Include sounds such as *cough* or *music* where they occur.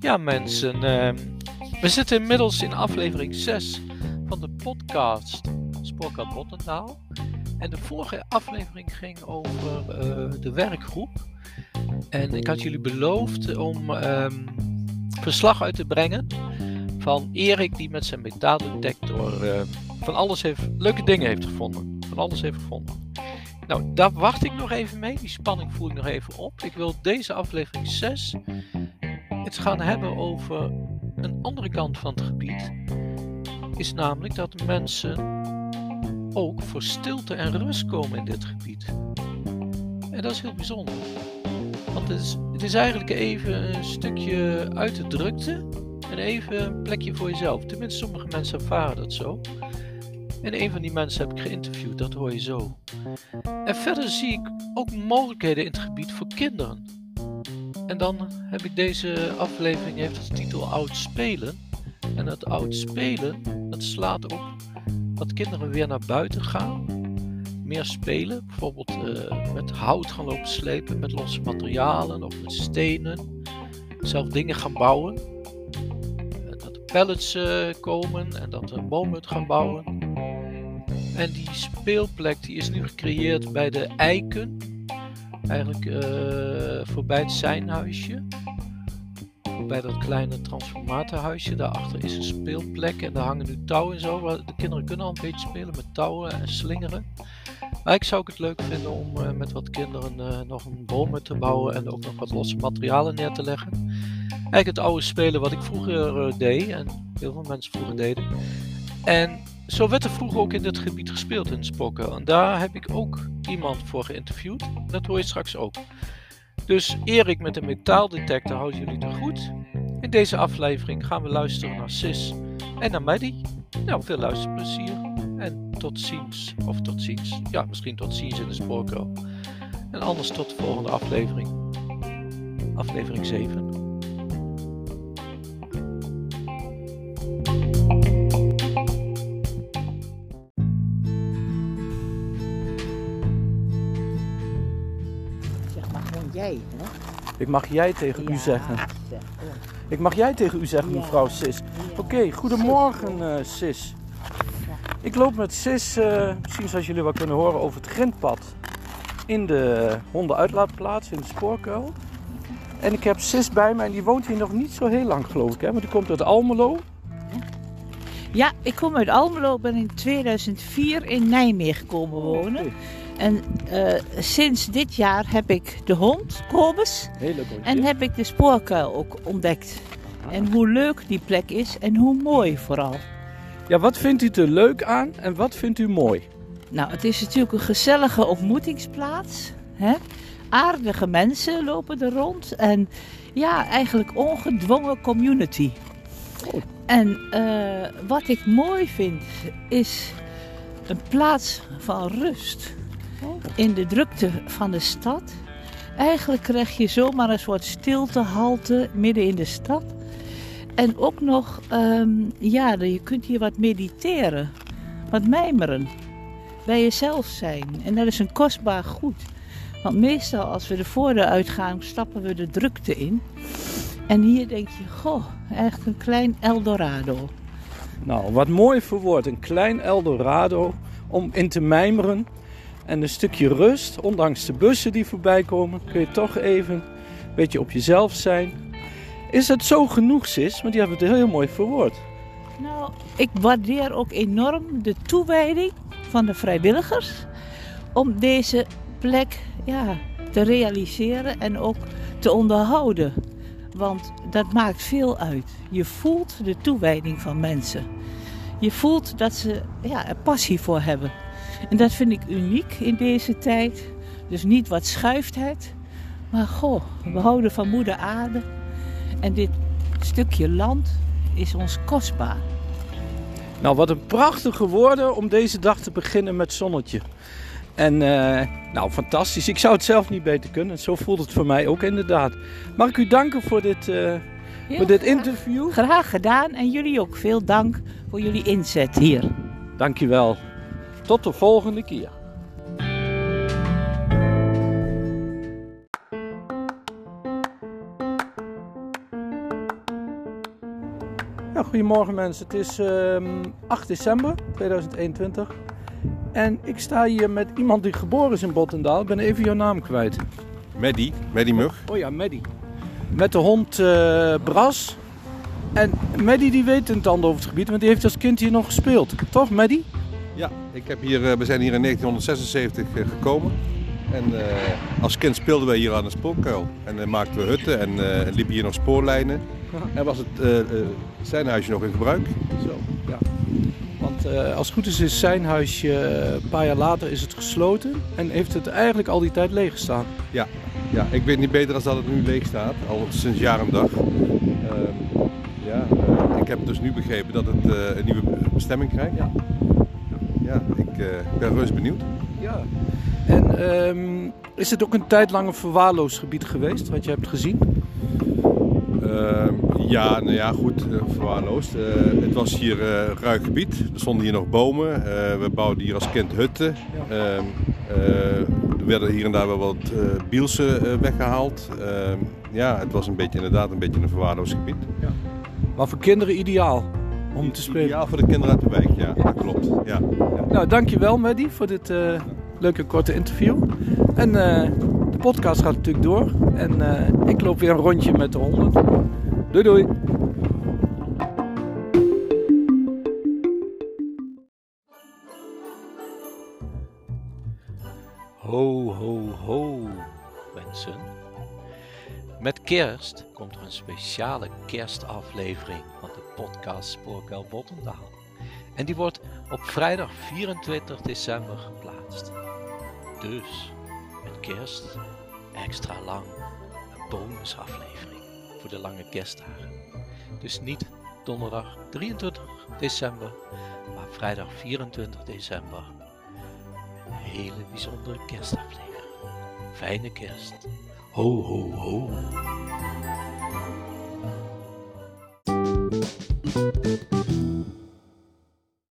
Ja, mensen, ehm, we zitten inmiddels in aflevering 6 van de podcast Sporka Bottendaal. En de vorige aflevering ging over eh, de werkgroep. En ik had jullie beloofd om ehm, verslag uit te brengen van Erik, die met zijn metaaldetector uh, van alles heeft, leuke dingen heeft gevonden. Van alles heeft gevonden. Nou, daar wacht ik nog even mee. Die spanning voel ik nog even op. Ik wil deze aflevering 6 het gaan hebben over een andere kant van het gebied. Is namelijk dat mensen ook voor stilte en rust komen in dit gebied. En dat is heel bijzonder. Want het is, het is eigenlijk even een stukje uit de drukte en even een plekje voor jezelf. Tenminste, sommige mensen ervaren dat zo. En een van die mensen heb ik geïnterviewd, dat hoor je zo. En verder zie ik ook mogelijkheden in het gebied voor kinderen. En dan heb ik deze aflevering heeft als titel Oud Spelen. En dat oud spelen, dat slaat op dat kinderen weer naar buiten gaan. Meer spelen, bijvoorbeeld uh, met hout gaan lopen slepen, met losse materialen of met stenen. Zelf dingen gaan bouwen. Dat er pallets uh, komen en dat we een boomhut gaan bouwen. En die speelplek die is nu gecreëerd bij de Eiken Eigenlijk uh, voorbij het zijnhuisje. Voorbij dat kleine transformatorhuisje. Daarachter is een speelplek en daar hangen nu touwen en zo. De kinderen kunnen al een beetje spelen met touwen en slingeren. Zou ik het leuk vinden om uh, met wat kinderen uh, nog een boom te bouwen en ook nog wat losse materialen neer te leggen. Eigenlijk het oude spelen wat ik vroeger deed en heel veel mensen vroeger deden. En zo werd er vroeger ook in dit gebied gespeeld in Spokken. En daar heb ik ook iemand voor geïnterviewd. Dat hoor je straks ook. Dus Erik met de metaaldetector houdt jullie te goed. In deze aflevering gaan we luisteren naar Sis en naar Maddie. Nou, veel luisterplezier. En tot ziens. Of tot ziens. Ja, misschien tot ziens in de spoorko. En anders tot de volgende aflevering. Aflevering 7. Ik mag jij tegen u zeggen. Ik mag jij tegen u zeggen, mevrouw Sis. Oké, goedemorgen uh, Sis. Ik loop met Sis, uh, misschien zoals jullie wel kunnen horen, over het grindpad. In de hondenuitlaatplaats, in de spoorkuil. En ik heb Sis bij me en die woont hier nog niet zo heel lang geloof ik. Hè? Maar die komt uit Almelo. Ja, ik kom uit Almelo. ben in 2004 in Nijmegen komen wonen. En uh, sinds dit jaar heb ik de hond, Kobus. En heb ik de spoorkuil ook ontdekt. En hoe leuk die plek is en hoe mooi vooral. Ja, wat vindt u er leuk aan en wat vindt u mooi? Nou, het is natuurlijk een gezellige ontmoetingsplaats. Hè? Aardige mensen lopen er rond. En ja, eigenlijk ongedwongen community. Oh. En uh, wat ik mooi vind is een plaats van rust in de drukte van de stad. Eigenlijk krijg je zomaar een soort stiltehalte midden in de stad. En ook nog, um, ja, je kunt hier wat mediteren, wat mijmeren, bij jezelf zijn. En dat is een kostbaar goed. Want meestal als we de voordeur uitgaan, stappen we de drukte in. En hier denk je, goh, echt een klein Eldorado. Nou, wat mooi verwoord. Een klein Eldorado om in te mijmeren. En een stukje rust, ondanks de bussen die voorbij komen, kun je toch even een beetje op jezelf zijn. Is het zo genoeg, Sis? Want die hebben het heel mooi verwoord. Nou, ik waardeer ook enorm de toewijding van de vrijwilligers om deze plek ja, te realiseren en ook te onderhouden. Want dat maakt veel uit. Je voelt de toewijding van mensen. Je voelt dat ze ja, er passie voor hebben. En dat vind ik uniek in deze tijd. Dus niet wat schuift het, maar goh, we houden van moeder aarde. En dit stukje land is ons kostbaar. Nou, wat een prachtige woorden om deze dag te beginnen met zonnetje. En uh, nou, fantastisch. Ik zou het zelf niet beter kunnen. Zo voelt het voor mij ook inderdaad. Mag ik u danken voor dit, uh, voor dit interview? Graag gedaan. En jullie ook veel dank voor jullie inzet hier. Dankjewel. Tot de volgende keer. Ja, goedemorgen mensen, het is ehm, 8 december 2021 en ik sta hier met iemand die geboren is in Bottendaal. Ik ben even jouw naam kwijt. Maddy, Maddy Mug. Oh, ja, Maddy. Met de hond eh, Bras. En Maddy die weet het in over het gebied, want die heeft als kind hier nog gespeeld. Toch, Maddy? Ja, ik heb hier, eh, we zijn hier in 1976 eh, gekomen. En eh, als kind speelden wij hier aan een spoorkuil. En uh, maakten we hutten en uh, liepen hier nog spoorlijnen. *laughs* En was het zijn huisje nog in gebruik. Zo, ja. Want als het goed is, is zijn huisje een paar jaar later is het gesloten. En heeft het eigenlijk al die tijd leeg gestaan. Ja, ja ik weet niet beter dan dat het nu leeg staat. Al sinds jaar en dag. Ehm, ja, ik heb dus nu begrepen dat het een nieuwe bestemming krijgt. Ja, ja ik ben reuze benieuwd. Ja. En um, is het ook een tijd lang een verwaarloosd gebied geweest, wat je hebt gezien? Uh, ja, nou ja, goed, uh, verwaarloosd. Uh, het was hier ruig gebied. Er stonden hier nog bomen. we bouwden hier als kind hutten. Ehm, er werden hier en daar wel wat bielsen weggehaald. Ehm, ja, het was een beetje, inderdaad een beetje een verwaarloosd gebied. Ja. Maar voor kinderen ideaal om te spelen? Ideaal voor de kinderen uit de wijk, ja, dat klopt. Ja. ja. Nou, dankjewel Maddie voor dit leuke korte interview. En uh, de podcast gaat natuurlijk door. En uh, ik loop weer een rondje met de honden. Doei doei. Ho, ho, ho, mensen. Met kerst komt er een speciale kerstaflevering van de podcast Spoorkuil Bottendaal. En die wordt op vrijdag 24 december geplaatst. Dus met kerst extra lang een bonusaflevering voor de lange kerstdagen. Dus niet donderdag 23 december, maar vrijdag 24 december. Een hele bijzondere kerstaflevering. Fijne kerst. Ho ho ho.